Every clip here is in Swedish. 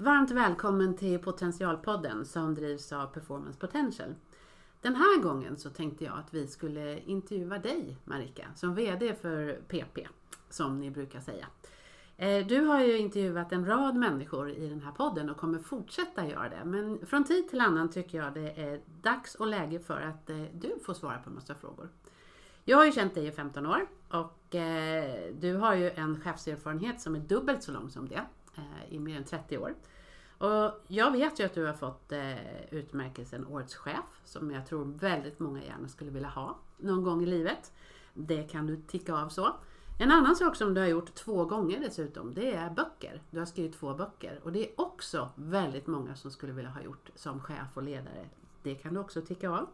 Varmt välkommen till Potentialpodden som drivs av Performance Potential. Den här gången så tänkte jag att vi skulle intervjua dig Marika som VD för PP som ni brukar säga. Eh, du har ju intervjuat en rad människor i den här podden och kommer fortsätta göra det. Men från tid till annan tycker jag det är dags och läge för att eh, du får svara på en massa frågor. Jag har ju känt dig i 15 år och eh, du har ju en chefserfarenhet som är dubbelt så lång som det Eh, i mer än 30 år. Och jag vet ju att du har fått eh, utmärkelsen Årets chef som jag tror väldigt många gärna skulle vilja ha någon gång i livet. Det kan du ticka av så. En annan sak som du har gjort två gånger dessutom, det är böcker. Du har skrivit två böcker och det är också väldigt många som skulle vilja ha gjort som chef och ledare. Det kan du också ticka av.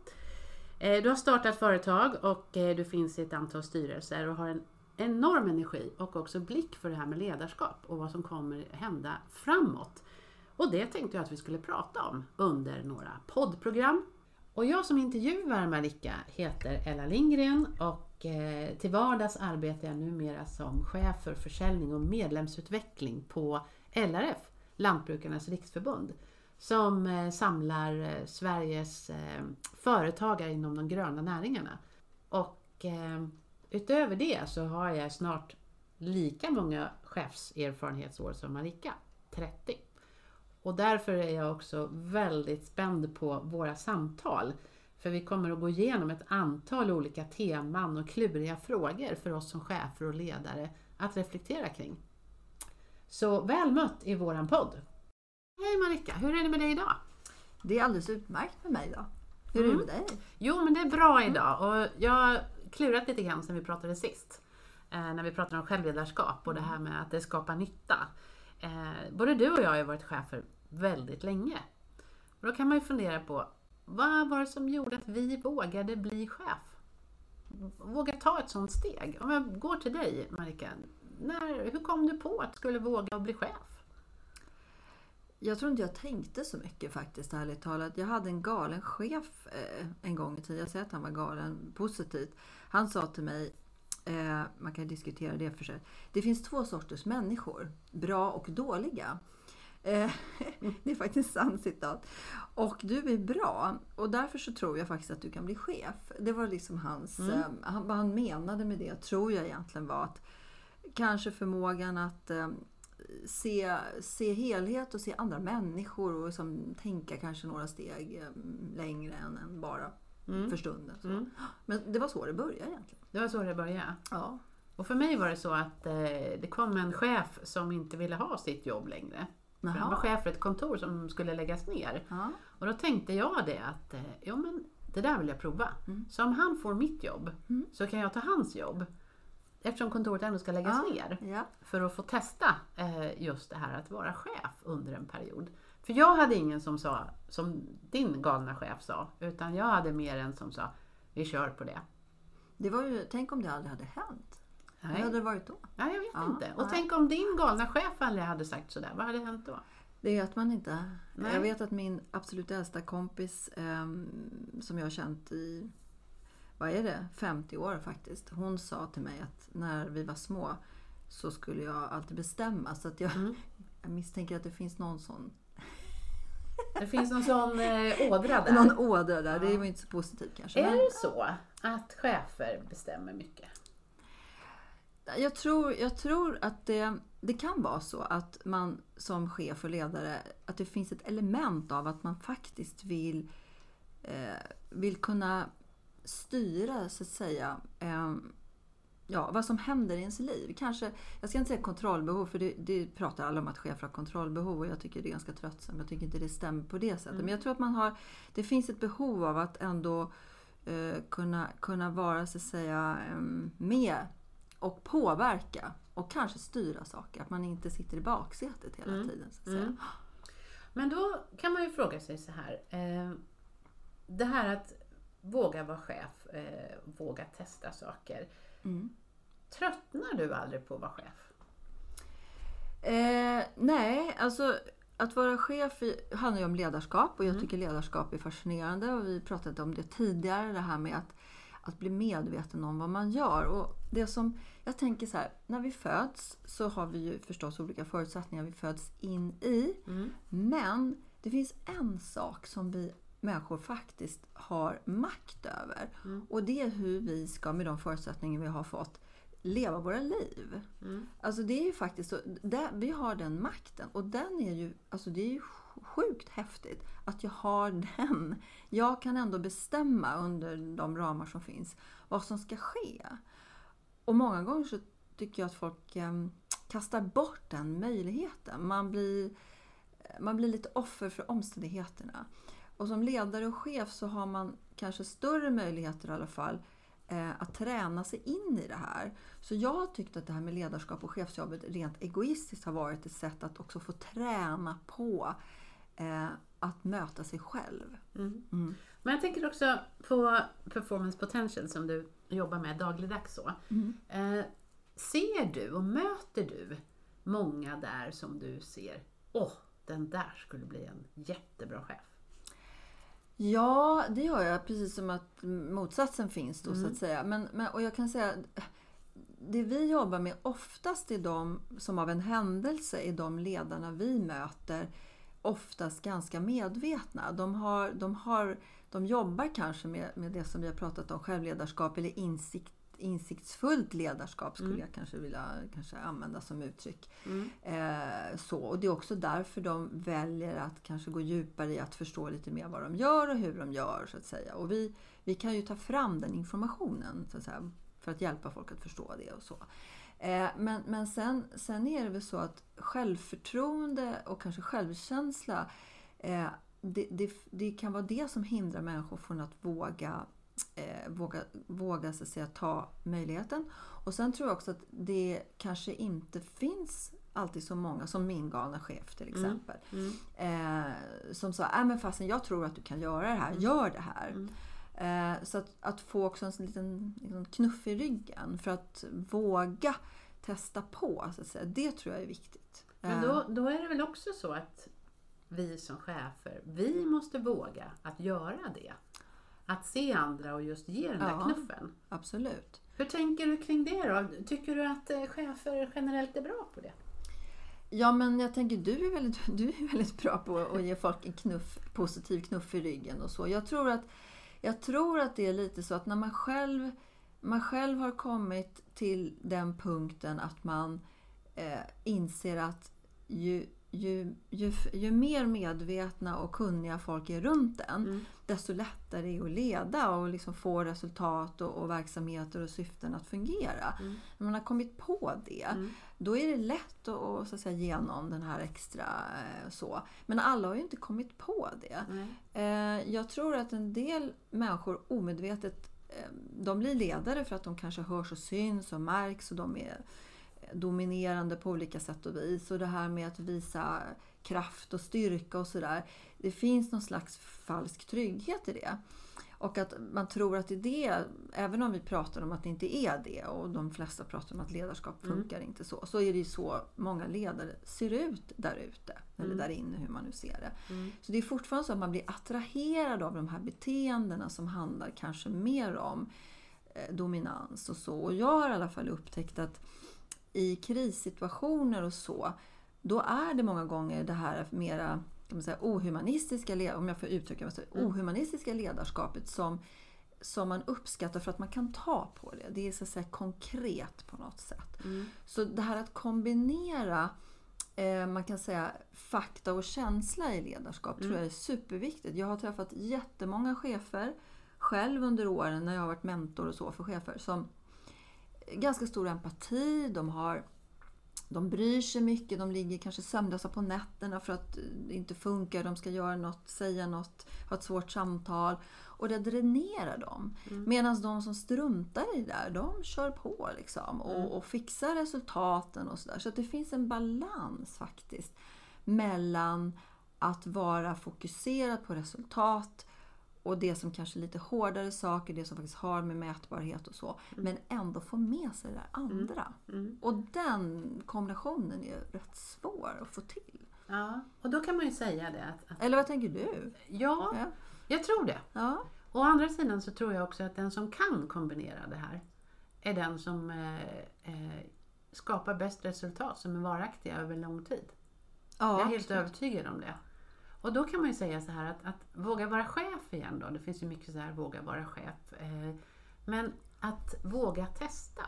Eh, du har startat företag och du finns i ett antal styrelser och har en enorm energi och också blick för det här med ledarskap och vad som kommer hända framåt. Och det tänkte jag att vi skulle prata om under några poddprogram. Och jag som intervjuar Marika heter Ella Lindgren och eh, till vardags arbetar jag numera som chef för försäljning och medlemsutveckling på LRF, Lantbrukarnas riksförbund, som eh, samlar eh, Sveriges företagare inom de gröna näringarna. Och utöver det så har jag snart lika många chefserfarenhetsår som Marika, 30. Och därför är jag också väldigt spänd på våra samtal för vi kommer att gå igenom ett antal olika teman och kluriga frågor för oss som chefer och ledare att reflektera kring. Så väl mött i våran podd! Hej Marika, hur är det med dig idag? Det är alldeles utmärkt med mig idag. Hur mm. är det med dig? Jo men det är bra mm. idag och jag klurat lite grann sen vi pratade sist. Eh, när vi pratade om självledarskap och det här med att det skapar nytta. Eh, både du och jag har ju varit chefer väldigt länge. Och då kan man ju fundera på vad var det som gjorde att vi vågade bli chef? Våga ta ett sådant steg. Om jag går till dig Marika, när, hur kom du på att du skulle våga bli chef? Jag tror inte jag tänkte så mycket faktiskt, ärligt talat. Jag hade en galen chef eh, en gång i tiden. Jag säger att han var galen positivt. Han sa till mig, eh, man kan diskutera det för sig. Det finns två sorters människor, bra och dåliga. Eh, det är faktiskt sant citat. Och du är bra och därför så tror jag faktiskt att du kan bli chef. Det var liksom hans, mm. eh, vad han menade med det tror jag egentligen var att kanske förmågan att eh, se, se helhet och se andra människor och liksom tänka kanske några steg eh, längre än, än bara mm. för stunden. Mm. Men det var så det började egentligen. Det var så det började? Ja. Och för mig var det så att eh, det kom en chef som inte ville ha sitt jobb längre. Han var chef för ett kontor som skulle läggas ner. Aha. Och då tänkte jag det att, eh, ja men det där vill jag prova. Mm. Så om han får mitt jobb mm. så kan jag ta hans jobb. Eftersom kontoret ändå ska läggas ja. ner. Ja. För att få testa eh, just det här att vara chef under en period. För jag hade ingen som sa, som din galna chef sa, utan jag hade mer en som sa, vi kör på det. Det var ju, tänk om det aldrig hade hänt. Nej. Hur hade det varit då? Ja, jag vet ja, inte. Och nej. tänk om din galna chef aldrig hade sagt sådär. Vad hade hänt då? Det vet man inte. Nej. Jag vet att min absolut äldsta kompis eh, som jag har känt i, vad är det, 50 år faktiskt. Hon sa till mig att när vi var små så skulle jag alltid bestämma. Så att jag, mm. jag misstänker att det finns någon sån det finns någon sån eh, ådra där. Någon ådra där. Ja. Det är ju inte så positivt kanske. Är det så att chefer bestämmer mycket? Jag tror, jag tror att det, det kan vara så att man som chef och ledare, att det finns ett element av att man faktiskt vill, eh, vill kunna styra, så att säga, eh, ja, vad som händer i ens liv. Kanske, jag ska inte säga kontrollbehov, för det, det pratar alla om att chefer har kontrollbehov och jag tycker det är ganska tröttsamt. Jag tycker inte det stämmer på det sättet. Mm. Men jag tror att man har, det finns ett behov av att ändå eh, kunna, kunna vara, så att säga, eh, med och påverka och kanske styra saker. Att man inte sitter i baksätet hela mm. tiden. Så att säga. Mm. Men då kan man ju fråga sig så här. Eh, det här att våga vara chef, eh, våga testa saker. Mm. Tröttnar du aldrig på att vara chef? Eh, nej, alltså att vara chef handlar ju om ledarskap och jag mm. tycker ledarskap är fascinerande och vi pratade om det tidigare. Det här med att att bli medveten om vad man gör. Och det som jag tänker så här, när vi föds så har vi ju förstås olika förutsättningar vi föds in i. Mm. Men det finns en sak som vi människor faktiskt har makt över. Mm. Och det är hur vi ska med de förutsättningar vi har fått leva våra liv. Mm. Alltså det är ju faktiskt så, där, vi har den makten och den är ju, alltså det är ju sjukt häftigt att jag har den. Jag kan ändå bestämma under de ramar som finns vad som ska ske. Och många gånger så tycker jag att folk eh, kastar bort den möjligheten. Man blir, man blir lite offer för omständigheterna. Och som ledare och chef så har man kanske större möjligheter i alla fall eh, att träna sig in i det här. Så jag har tyckt att det här med ledarskap och chefsjobbet rent egoistiskt har varit ett sätt att också få träna på eh, att möta sig själv. Mm. Mm. Men jag tänker också på performance potential som du jobbar med dagligdags. Så. Mm. Eh, ser du och möter du många där som du ser, åh, den där skulle bli en jättebra chef? Ja, det gör jag. Precis som att motsatsen finns då så Mm. att säga. Men, men, och jag kan säga det vi jobbar med oftast är de som av en händelse är de ledarna vi möter oftast ganska medvetna. De, har, de, har, de jobbar kanske med, med det som vi har pratat om, självledarskap eller insikt, insiktsfullt ledarskap skulle Mm. jag kanske vilja kanske använda som uttryck. Mm. Eh, så, och det är också därför de väljer att kanske gå djupare i att förstå lite mer vad de gör och hur de gör. så att säga. Och vi, vi kan ju ta fram den informationen så att säga, för att hjälpa folk att förstå det och så. Eh, men men sen, sen är det väl så att självförtroende och kanske självkänsla eh, det, det, det kan vara det som hindrar människor från att våga eh, våga, våga så att säga, ta möjligheten. Och sen tror jag också att det kanske inte finns alltid så många, som min galna chef till Mm. exempel, Mm. eh, som sa äh, men fasen jag tror att du kan göra det här, Mm. gör det här. Mm. Eh, så att, att få också en liten liksom, knuff i ryggen för att våga testa på, så att säga, det tror jag är viktigt. Men Eh, då, då är det väl också så att vi som chefer, vi måste våga att göra det. Att se andra och just ge den där knuffen. Absolut. Hur tänker du kring det då? Tycker du att eh, chefer generellt är bra på det? Ja men jag tänker du är väldigt, du är väldigt bra på att ge folk en knuff, positiv knuff i ryggen och så. Jag tror att, jag tror att det är lite så att när man själv, man själv har kommit till den punkten att man eh, inser att ju, ju, ju, ju mer medvetna och kunniga folk är runt en, Mm. desto lättare är det att leda och liksom få resultat och, och verksamheter och syften att fungera. Mm. När man har kommit på det, Mm. då är det lätt att, att, så att säga, ge någon den här extra eh, så. Men alla har ju inte kommit på det. Eh, Jag tror att en del människor omedvetet eh, de blir ledare för att de kanske hörs och syns och märks och de är dominerande på olika sätt och vis. Och det här med att visa kraft och styrka och sådär. Det finns någon slags falsk trygghet i det. Och att man tror att det är det, även om vi pratar om att det inte är det och de flesta pratar om att ledarskap Mm. funkar inte så. Så är det ju så många ledare ser ut där ute. Eller Mm. där inne, hur man nu ser det. Mm. Så det är fortfarande så att man blir attraherad av de här beteendena som handlar kanske mer om eh, dominans och så. Och jag har i alla fall upptäckt att i krissituationer och så, då är det många gånger det här mera kan man säga, ohumanistiska, om jag får uttrycka mig så, Mm. ohumanistiska ledarskapet som, som man uppskattar för att man kan ta på det. Det är så att säga konkret på något sätt. Mm. Så det här att kombinera eh, man kan säga fakta och känsla i ledarskap tror Mm. jag är superviktigt. Jag har träffat jättemånga chefer själv under åren när jag har varit mentor och så för chefer som ganska stor empati, de har de bryr sig mycket, de ligger kanske sömnlösa på nätterna för att det inte funkar, de ska göra något, säga något, ha ett svårt samtal. Och det dränerar dem. Mm. Medan de som struntar i det där, de kör på liksom Mm. och, och fixar resultaten och sådär. Så att det finns en balans faktiskt mellan att vara fokuserad på resultat och det som kanske är lite hårdare saker, det som faktiskt har med mätbarhet och så. Men ändå få med sig det där andra. Mm. Och den kombinationen är rätt svår att få till. Ja, och då kan man ju säga det att, att Eller vad tänker du? ja, Ja. jag tror det. Ja. Å andra sidan så tror jag också att den som kan kombinera det här är den som eh, eh, skapar bäst resultat som är varaktiga över lång tid. Ja, jag är helt absolut. övertygad om det. Och då kan man ju säga så här att, att våga vara chef igen då. Det finns ju mycket så här våga vara chef. Eh, men att våga testa.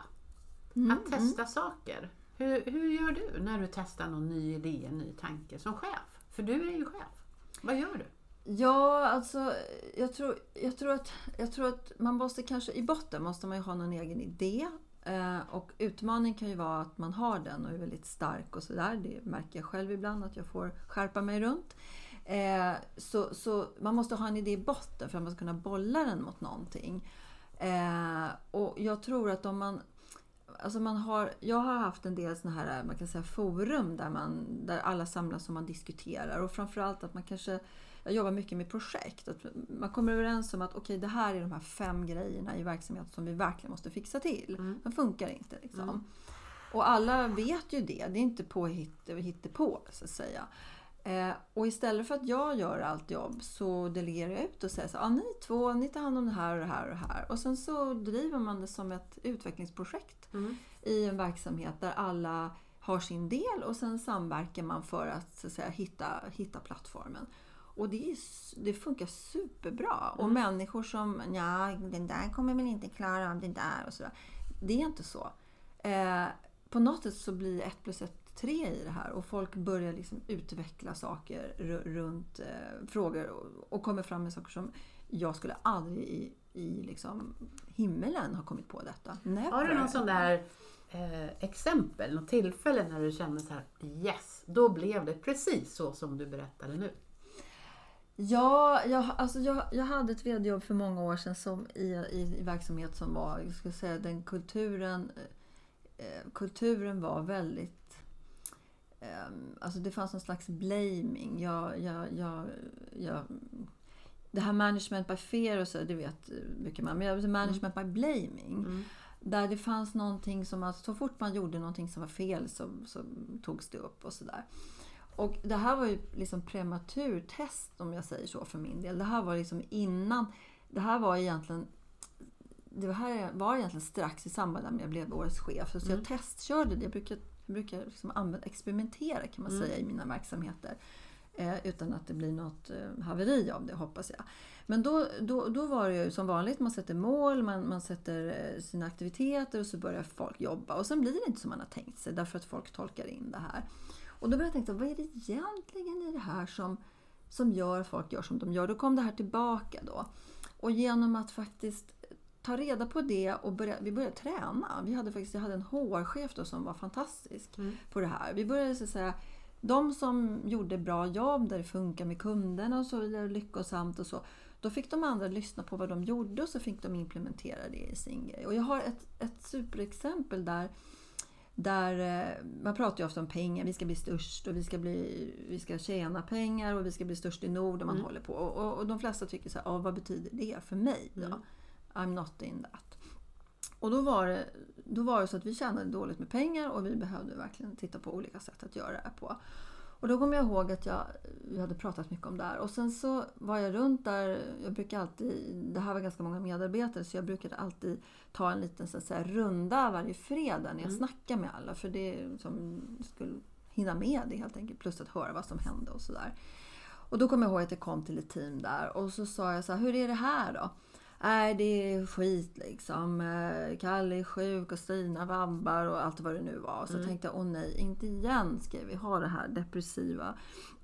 Mm, Att testa saker. Hur, hur gör du när du testar någon ny idé, en ny tanke som chef? För du är ju chef. Vad gör du? Ja, alltså jag tror, jag, tror att, jag tror att man måste kanske, i botten måste man ju ha någon egen idé. Eh, och utmaning kan ju vara att man har den och är väldigt stark och sådär. Det märker jag själv ibland att jag får skärpa mig runt. Eh, så, så man måste ha en idé i botten för att man ska kunna bolla den mot någonting. Eh, och jag tror att om man Alltså man har, jag har haft en del såna här man kan säga, forum där, man, där alla samlas och man diskuterar. Och framförallt att man kanske jag jobbar mycket med projekt. Att man kommer överens om att okej, det här är de här fem grejerna i verksamheten som vi verkligen måste fixa till. Mm. De funkar inte. Liksom. Mm. Och alla vet ju det. Det är inte på så att säga. Eh, och istället för att jag gör allt jobb så delegerar jag ut och säger så ah, ni två, ni tar hand om det här och det här och det här. Och sen så driver man det som ett utvecklingsprojekt Mm. i en verksamhet där alla har sin del och sen samverkar man för att, så att säga, hitta, hitta plattformen. Och det, är, det funkar superbra. Och människor som, ja den där kommer väl inte klara av det där och sådär. Det är inte så. Eh, på något sätt så blir ett plus ett tre i det här och folk börjar liksom utveckla saker ru- runt eh, frågor och, och kommer fram med saker som jag skulle aldrig i, i liksom himmelen ha kommit på detta. Never. Har du någon sån där eh, exempel, något tillfälle när du kände så här yes, då blev det precis så som du berättade nu? Ja, jag, alltså jag, jag hade ett vd-jobb för många år sedan som i, i, i verksamhet som var, jag ska säga den kulturen, eh, kulturen var väldigt, eh, alltså det fanns någon slags blaming. Jag, jag, jag, jag, det här management by fear och så, det vet eh, mycket man, men management by blaming. Mm. Där det fanns någonting som att så fort man gjorde någonting som var fel så, så togs det upp och sådär. Och det här var ju liksom prematurtest om jag säger så för min del. Det här var liksom innan. Det här var egentligen det här var egentligen strax i samband med att jag blev årets chef. Så Mm. jag testkörde det. Jag brukar, jag brukar liksom använda, experimentera kan man Mm. säga i mina verksamheter. Eh, utan att det blir något eh, haveri av det hoppas jag. Men då, då, då var det ju som vanligt, man sätter mål, man, man sätter eh, sina aktiviteter och så börjar folk jobba. Och sen blir det inte som man har tänkt sig därför att folk tolkar in det här. Och då började jag tänka, vad är det egentligen i det här som, som gör att folk gör som de gör? Då kom det här tillbaka då. Och genom att faktiskt ta reda på det och börja, vi började träna. Vi hade faktiskt, jag hade en HR-chef då som var fantastisk Mm. på det här. Vi började så att säga, de som gjorde bra jobb, där det funkar med kunderna och så vidare, lyckosamt och så. Då fick de andra lyssna på vad de gjorde och så fick de implementera det i sin grej. Och jag har ett, ett superexempel där där eh, man pratar ju ofta om pengar, vi ska bli störst och vi ska, bli, vi ska tjäna pengar och vi ska bli störst i Nord och man Mm. håller på. Och, och, och de flesta tycker så här, "Ja, vad betyder det för mig då? Mm. I'm not in that. Och då var, det, då var det så att vi tjänade dåligt med pengar och vi behövde verkligen titta på olika sätt att göra det här på. Och då kommer jag ihåg att jag, vi hade pratat mycket om det här. Och sen så var jag runt där. Jag brukar alltid, det här var ganska många medarbetare så jag brukade alltid ta en liten så att säga, runda varje fredag när jag Mm. snackar med alla. För det som skulle hinna med det helt enkelt. Plus att höra vad som hände och sådär. Och då kommer jag ihåg att jag kom till ett team där och så sa jag så här, hur är det här då? Nej, det är skit liksom. Eh, Kalle är sjuk och Stina vabbar och allt vad det nu var. Så Mm. tänkte jag, åh nej, inte igen ska vi ha det här depressiva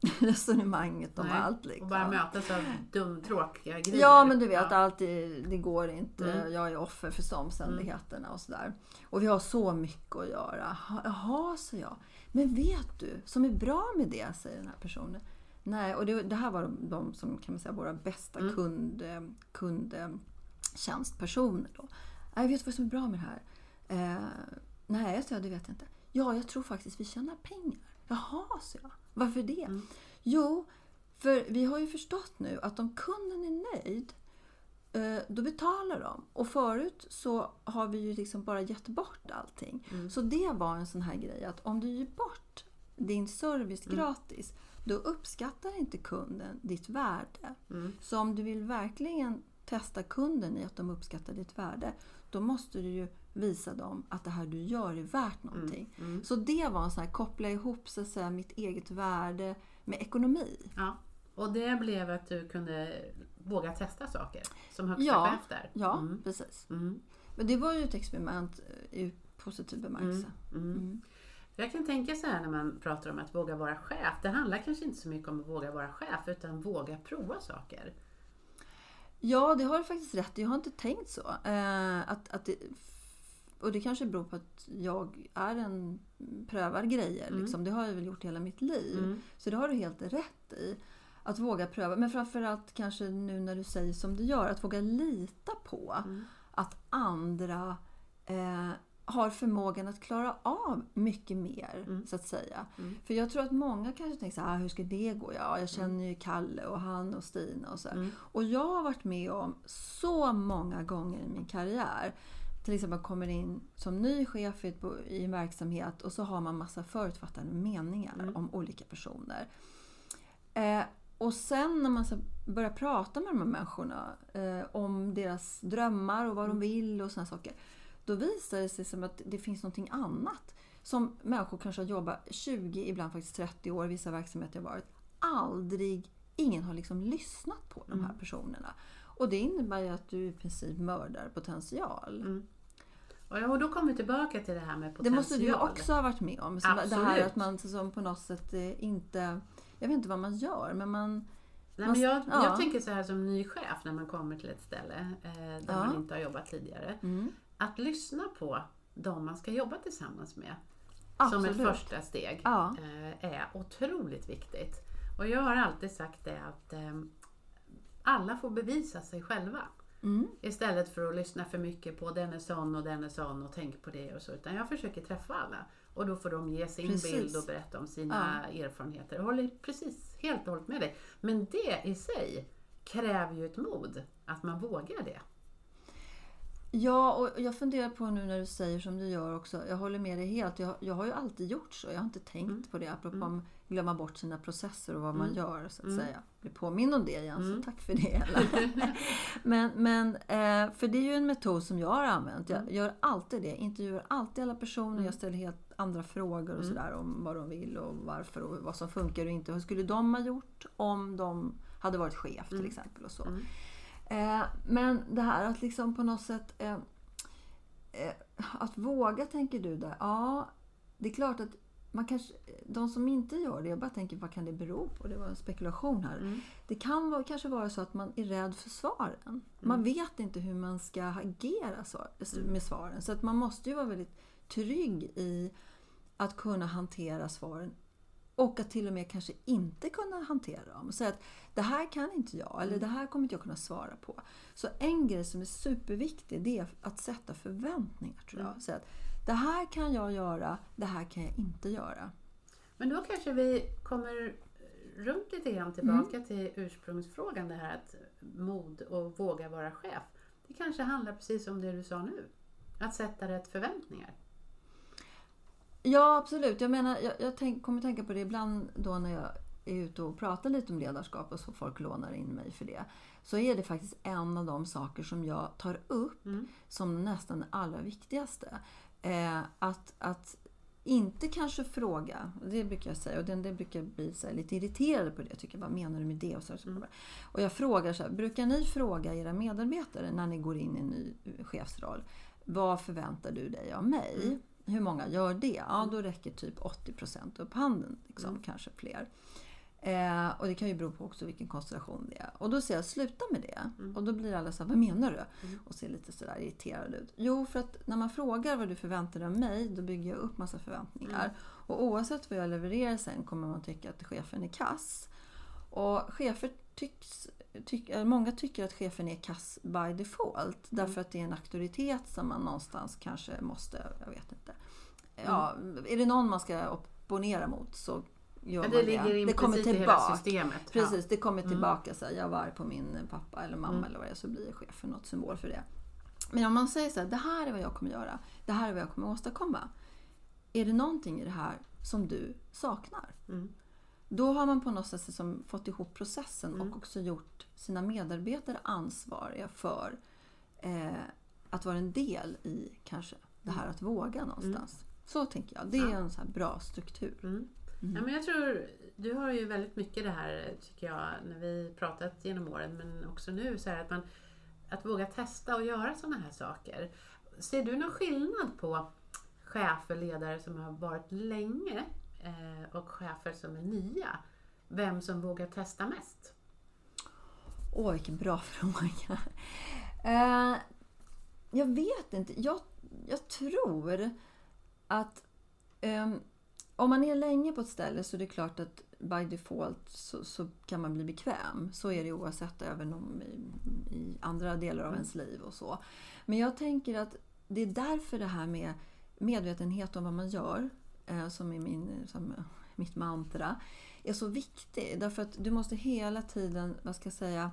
resonemanget om Nej, allt. Liksom. Och bara mötas av dum, tråkiga grejer. Ja, men du vet, Ja. allt det, det går inte. Mm. Jag är offer för omständigheterna och sådär. Och vi har så mycket att göra. Ha- Jaha, säger jag. Men vet du, som är bra med det, säger den här personen. Nej, och det, det här var de, de som kan man säga våra bästa Mm. kund, eh, kundtjänstpersoner. Då. Nej, vet vad som är bra med det här? Eh, nej, så jag, det vet jag inte. Ja, jag tror faktiskt vi tjänar pengar. Jaha, så jag. Varför det? Mm. Jo, för vi har ju förstått nu att om kunden är nöjd eh, då betalar de. Och förut så har vi ju liksom bara gett bort allting. Mm. Så det var en sån här grej att om du ger bort din service Mm. gratis då uppskattar inte kunden ditt värde. Mm. Så om du vill verkligen testa kunden i att de uppskattar ditt värde, då måste du ju visa dem att det här du gör är värt någonting. Mm. Så det var en sån här, koppla ihop så att säga, mitt eget värde med ekonomi. Ja. Och det blev att du kunde våga testa saker som högsta Ja, där. Ja, Mm. precis. Mm. Men det var ju ett experiment i positiv bemärkelse. Jag kan tänka så här när man pratar om att våga vara chef. Det handlar kanske inte så mycket om att våga vara chef utan våga prova saker. Ja, det har du faktiskt rätt. Jag har inte tänkt så. Eh, att, att det, och det kanske beror på att jag är en prövar grejer. Mm. Liksom. Det har jag väl gjort hela mitt liv. Mm. Så det har du helt rätt i. Att våga pröva. Men framförallt kanske nu när du säger som du gör. Att våga lita på Mm. att andra eh, har förmågan att klara av mycket mer. Mm. Så att säga. Mm. För jag tror att många kanske tänker så här, "Ah, hur ska det gå? Ja, jag känner ju Kalle och han och Stina och så. Mm. Och jag har varit med om så många gånger i min karriär. Till exempel man kommer in som ny chef i, en verksamhet och så har man massa förutfattade meningar Mm. om olika personer. Eh, och sen när man så börjar prata med de här människorna eh, om deras drömmar och vad Mm. de vill och sådana saker. Då visar det sig som att det finns någonting annat. Som människor kanske har jobbat 20, ibland faktiskt 30 år i vissa verksamheter har varit. Aldrig, ingen har liksom lyssnat på de här Mm. personerna. Och det innebär ju att du i princip mördar potential. Mm. Och, då kommer vi tillbaka till det här med Det potential. måste du också ha varit med om. Så det här Absolut. att man som på något sätt eh, inte... Jag vet inte vad man gör men man... Nej, men jag, Ja. jag tänker så här som ny chef när man kommer till ett ställe eh, där Ja. man inte har jobbat tidigare. Mm, Att lyssna på de man ska jobba tillsammans med absolut. som ett första steg Ja. eh, är otroligt viktigt. Och jag har alltid sagt det att eh, alla får bevisa sig själva. Mm, Istället för att lyssna för mycket på den är sån och den är sån och tänk på det och så. Utan jag försöker träffa alla. Och då får de ge sin Precis. bild och berätta om sina erfarenheter. Jag håller precis helt och hållet med dig. Men det i sig kräver ju ett mod. Att man vågar det. Ja, och jag funderar på nu när du säger som du gör också. Jag håller med dig helt. Jag, jag har ju alltid gjort så. Jag har inte tänkt Mm. på det. Apropå om glömma bort sina processer och vad man Mm. gör. så att Mm. säga. Bli påminn om det igen, Mm. så tack för det. Men, men, eh, för det är ju en metod som jag har använt. Jag Mm. gör alltid det. Intervjuar alltid alla personer. Mm. Jag ställer helt andra frågor och Mm. sådär om vad de vill och varför och vad som funkar och inte. Vad skulle de ha gjort om de hade varit chef till Mm. exempel och så. Mm. Eh, men det här att liksom på något sätt eh, eh, att våga tänker du där. Ja, det är klart att man kanske, de som inte gör det, jag bara tänker vad kan det bero på? Det var en spekulation här. Mm. Det kan vara, kanske vara så att man är rädd för svaren. Man vet inte hur man ska agera så, med svaren. Så att man måste ju vara väldigt trygg i att kunna hantera svaren och att till och med kanske inte kunna hantera dem. Säga att det här kan inte jag eller det här kommer inte jag kunna svara på. Så en grej som är superviktig det är att sätta förväntningar tror jag. Säga att det här kan jag göra, det här kan jag inte göra. Men då kanske vi kommer runt lite grann tillbaka till ursprungsfrågan. Det här att mod och våga vara chef. Det kanske handlar precis om det du sa nu. Att sätta rätt förväntningar. Ja, absolut. Jag menar, jag, jag tänk, kommer tänka på det ibland då när jag är ute och pratar lite om ledarskap och så folk lånar in mig för det. Så är det faktiskt en av de saker som jag tar upp Mm. som nästan det allra viktigaste. Eh, att, att inte kanske fråga, det brukar jag säga och det, det brukar jag bli så här, lite irriterad på det. Jag tycker, vad menar du med det? Och, så, Mm. och jag frågar så här, brukar ni fråga era medarbetare när ni går in i en ny chefsroll? Vad förväntar du dig av mig? Mm. Hur många gör det? Ja, då räcker typ 80% upp handen. Liksom, Mm. Kanske fler. Eh, och det kan ju bero på också vilken konstellation det är. Och då säger jag sluta med det. Mm. Och då blir alla så här, vad menar du? Mm. Och ser lite sådär irriterad ut. Jo, för att när man frågar vad du förväntar dig av mig, då bygger jag upp massa förväntningar. Mm. Och oavsett vad jag levererar sen kommer man tycka att chefen är kass. Och chefer tycks, tyck, eh, många tycker att chefen är kass by default. Därför att det är en auktoritet som man någonstans kanske måste, jag vet inte. Ja, är det någon man ska opponera mot så gör Men man det ligger det kommer i hela tillbaka. systemet. Precis, det kommer Mm. tillbaka. Så här, jag var arg på min pappa eller mamma Mm. eller vad det är så blir jag chef för något symbol för det. Men om man säger så här, det här är vad jag kommer göra. Det här är vad jag kommer åstadkomma. Är det någonting i det här som du saknar? Mm. Då har man på något sätt liksom fått ihop processen Mm. och också gjort sina medarbetare ansvariga för eh, att vara en del i kanske det här att våga någonstans. Så tänker jag. Det är Mm. Ja. en så bra struktur. Mm. Ja, men jag tror, du har ju väldigt mycket det här tycker jag när vi pratat genom åren men också nu så här att man att våga testa och göra sådana här saker. Ser du någon skillnad på chefer, ledare som har varit länge och chefer som är nya? Vem som vågar testa mest? Åh, vilken bra fråga. Eh, jag vet inte. Jag, jag tror att ehm, om man är länge på ett ställe så är det klart att by default så, så kan man bli bekväm. Så är det oavsett även om i, i andra delar av Mm. ens liv och så. Men jag tänker att det är därför det här med medvetenhet om vad man gör, eh, som är min, som, mitt mantra, är så viktig. Därför att du måste hela tiden, vad ska jag säga,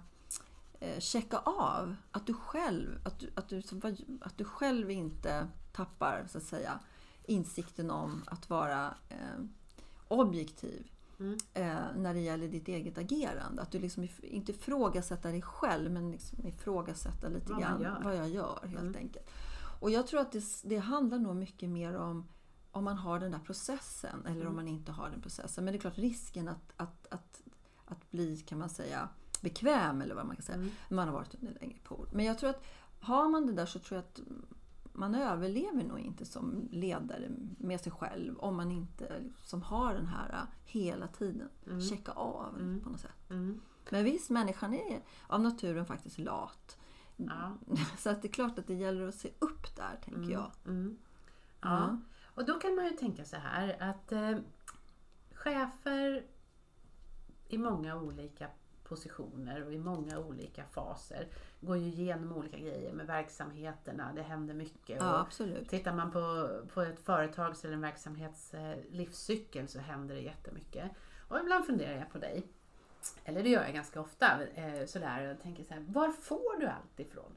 eh, checka av att du själv, att du, att du, att du själv inte tappar så att säga, insikten om att vara eh, objektiv Mm. eh, när det gäller ditt eget agerande. Att du liksom inte ifrågasätter dig själv men liksom ifrågasätta lite Vad grann vad jag gör helt Mm. enkelt. Och jag tror att det, det handlar nog mycket mer om om man har den där processen eller Mm. om man inte har den processen. Men det är klart risken att, att, att, att bli, kan man säga, bekväm eller vad man kan säga. Mm. Man har varit under en längre period. Men jag tror att har man det där så tror jag att man överlever nog inte som ledare med sig själv om man inte liksom har den här äh, hela tiden Mm. checka av Mm. på något sätt. Mm. Men visst, människan är av naturen faktiskt lat. Ja. Så att det är klart att det gäller att se upp där, tänker Mm. jag. Mm. Ja. Och då kan man ju tänka så här att eh, chefer i många olika positioner och i många olika faser går ju igenom olika grejer med verksamheterna. Det händer mycket. Ja, Och absolut. tittar man på, på ett företags eller en verksamhets eh, livscykel så händer det jättemycket. Och ibland funderar jag på dig. Eller det gör jag ganska ofta. Eh, sådär, och tänker så här, var får du allt ifrån?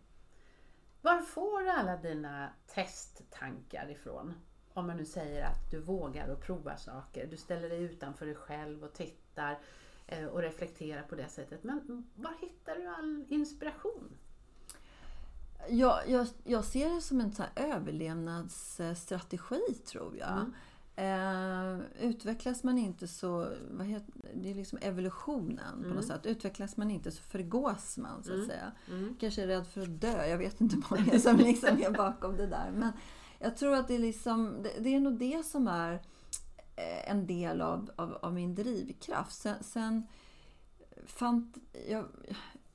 Var får du alla dina testtankar ifrån? Om man nu säger att du vågar och prova saker. Du ställer dig utanför dig själv och tittar eh, och reflekterar på det sättet. Men var hittar du all inspiration? Jag, jag, jag ser det som en så överlevnadsstrategi, tror jag. Mm. Eh, utvecklas man inte så... Vad heter, det är liksom evolutionen på Mm. något sätt. Utvecklas man inte så förgås man, så att Mm. säga. Mm. Kanske är rädd för att dö. Jag vet inte vad det är som liksom är bakom det där. Men jag tror att det är, liksom, det, det är nog det som är eh, en del av, av, av min drivkraft. Sen, sen fant, jag,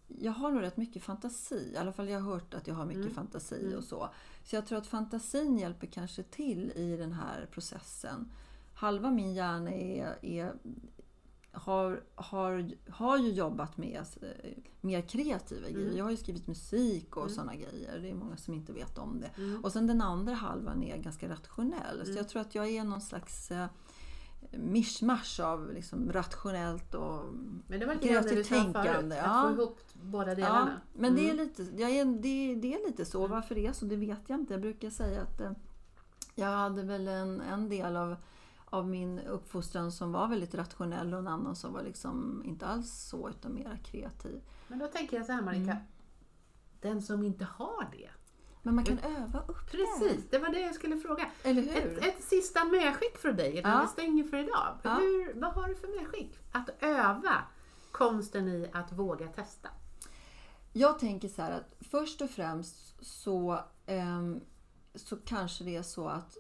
jag har nog rätt mycket fantasi. I alla fall jag har hört att jag har mycket Mm. fantasi Mm. och så. Så jag tror att fantasin hjälper kanske till i den här processen. Halva min hjärna är, är har, har, har ju jobbat med eh, mer kreativa grejer. Jag har ju skrivit musik och Mm. sådana grejer. Det är många som inte vet om det. Mm. Och sen den andra halvan är ganska rationell. Så Mm. jag tror att jag är någon slags eh, mischmasch av liksom rationellt och Men det var lite kreativt sa förut, tänkande. att Ja. få ihop båda Ja, delarna. men det, är Mm. lite, jag är, det, det är lite så. Mm. Varför det är så, det vet jag inte. Jag brukar säga att eh, jag hade väl en, en del av, av min uppfostran som var väldigt rationell och en annan som var liksom inte alls så utan mera kreativ. Men då tänker jag så här Marika, Mm. den som inte har det. Men man kan öva upp Precis, det var det jag skulle fråga. det. Eller hur? Ett, ett sista medskick från dig innan Ja. vi stänger för idag. Ja. Hur, vad har du för medskick? Att öva konsten i att våga testa. Jag tänker så här att först och främst så, ehm, så kanske det är så att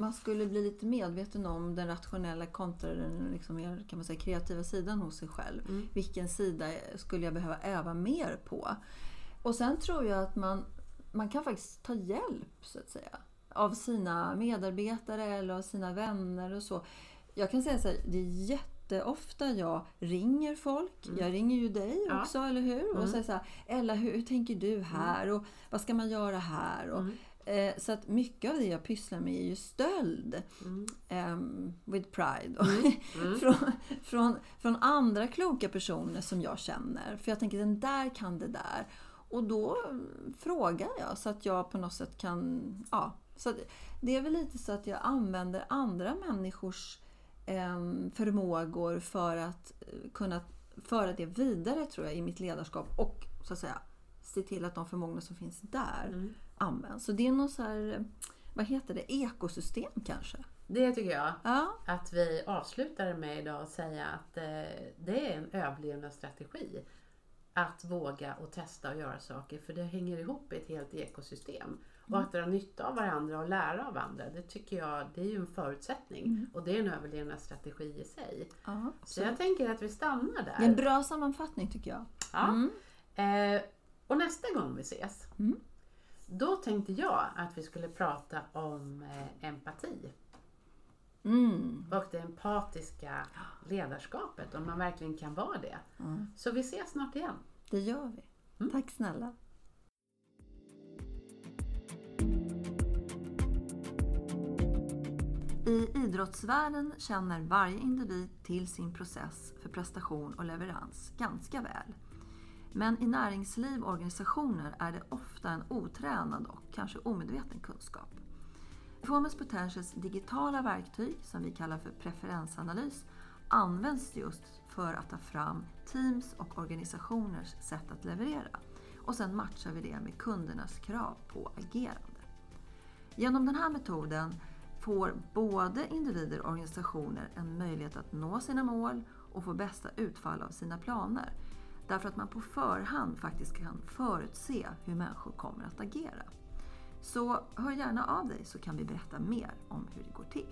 man skulle bli lite medveten om den rationella kontra den liksom mer, kan man säga, kreativa sidan hos sig själv. Mm. Vilken sida skulle jag behöva öva mer på? Och sen tror jag att man, man kan faktiskt ta hjälp så att säga av sina medarbetare eller av sina vänner och så. Jag kan säga så här, det är jätteofta jag ringer folk. Mm. Jag ringer ju dig Ja. också, eller hur? Och Mm. säger så här, Ella hur, hur tänker du här? Och vad ska man göra här? Och, Mm. Eh, så att mycket av det jag pysslar med är ju stöld. Mm. ehm, with pride. Mm. från, från, från andra kloka personer som jag känner. För jag tänker den där kan det där. Och då mm, frågar jag så att jag på något sätt kan... Ja, så det är väl lite så att jag använder andra människors em, förmågor för att eh, kunna föra det vidare tror jag i mitt ledarskap och så att säga se till att de förmågorna som finns där Mm. Används. Så det är något så här, vad heter det, ekosystem kanske? Det tycker jag. Ja, Att vi avslutar med idag och säga att eh, det är en överlevnadsstrategi. Att våga och testa och göra saker för det hänger ihop i ett helt ekosystem. Och att dra nytta av varandra och lära av andra, det tycker jag det är ju en förutsättning. Och det är en överlevnadsstrategi i sig. ja. Så jag tänker att vi stannar Det är en där. bra sammanfattning tycker jag. Ja. Mm. Eh, och nästa gång vi ses, Mm. Då tänkte jag att vi skulle prata om eh, empati. Mm. och det empatiska ledarskapet, om man verkligen kan vara det. Mm. Så vi ses snart igen. Det gör vi. Mm. Tack snälla. I idrottsvärlden känner varje individ till sin process för prestation och leverans ganska väl. Men i näringsliv och organisationer är det ofta en otränad och kanske omedveten kunskap. Performance Potentials digitala verktyg, som vi kallar för preferensanalys, används just för att ta fram teams och organisationers sätt att leverera. Och sen matchar vi det med kundernas krav på agerande. Genom den här metoden får både individer och organisationer en möjlighet att nå sina mål och få bästa utfall av sina planer. Därför att man på förhand faktiskt kan förutse hur människor kommer att agera. Så hör gärna av dig så kan vi berätta mer om hur det går till.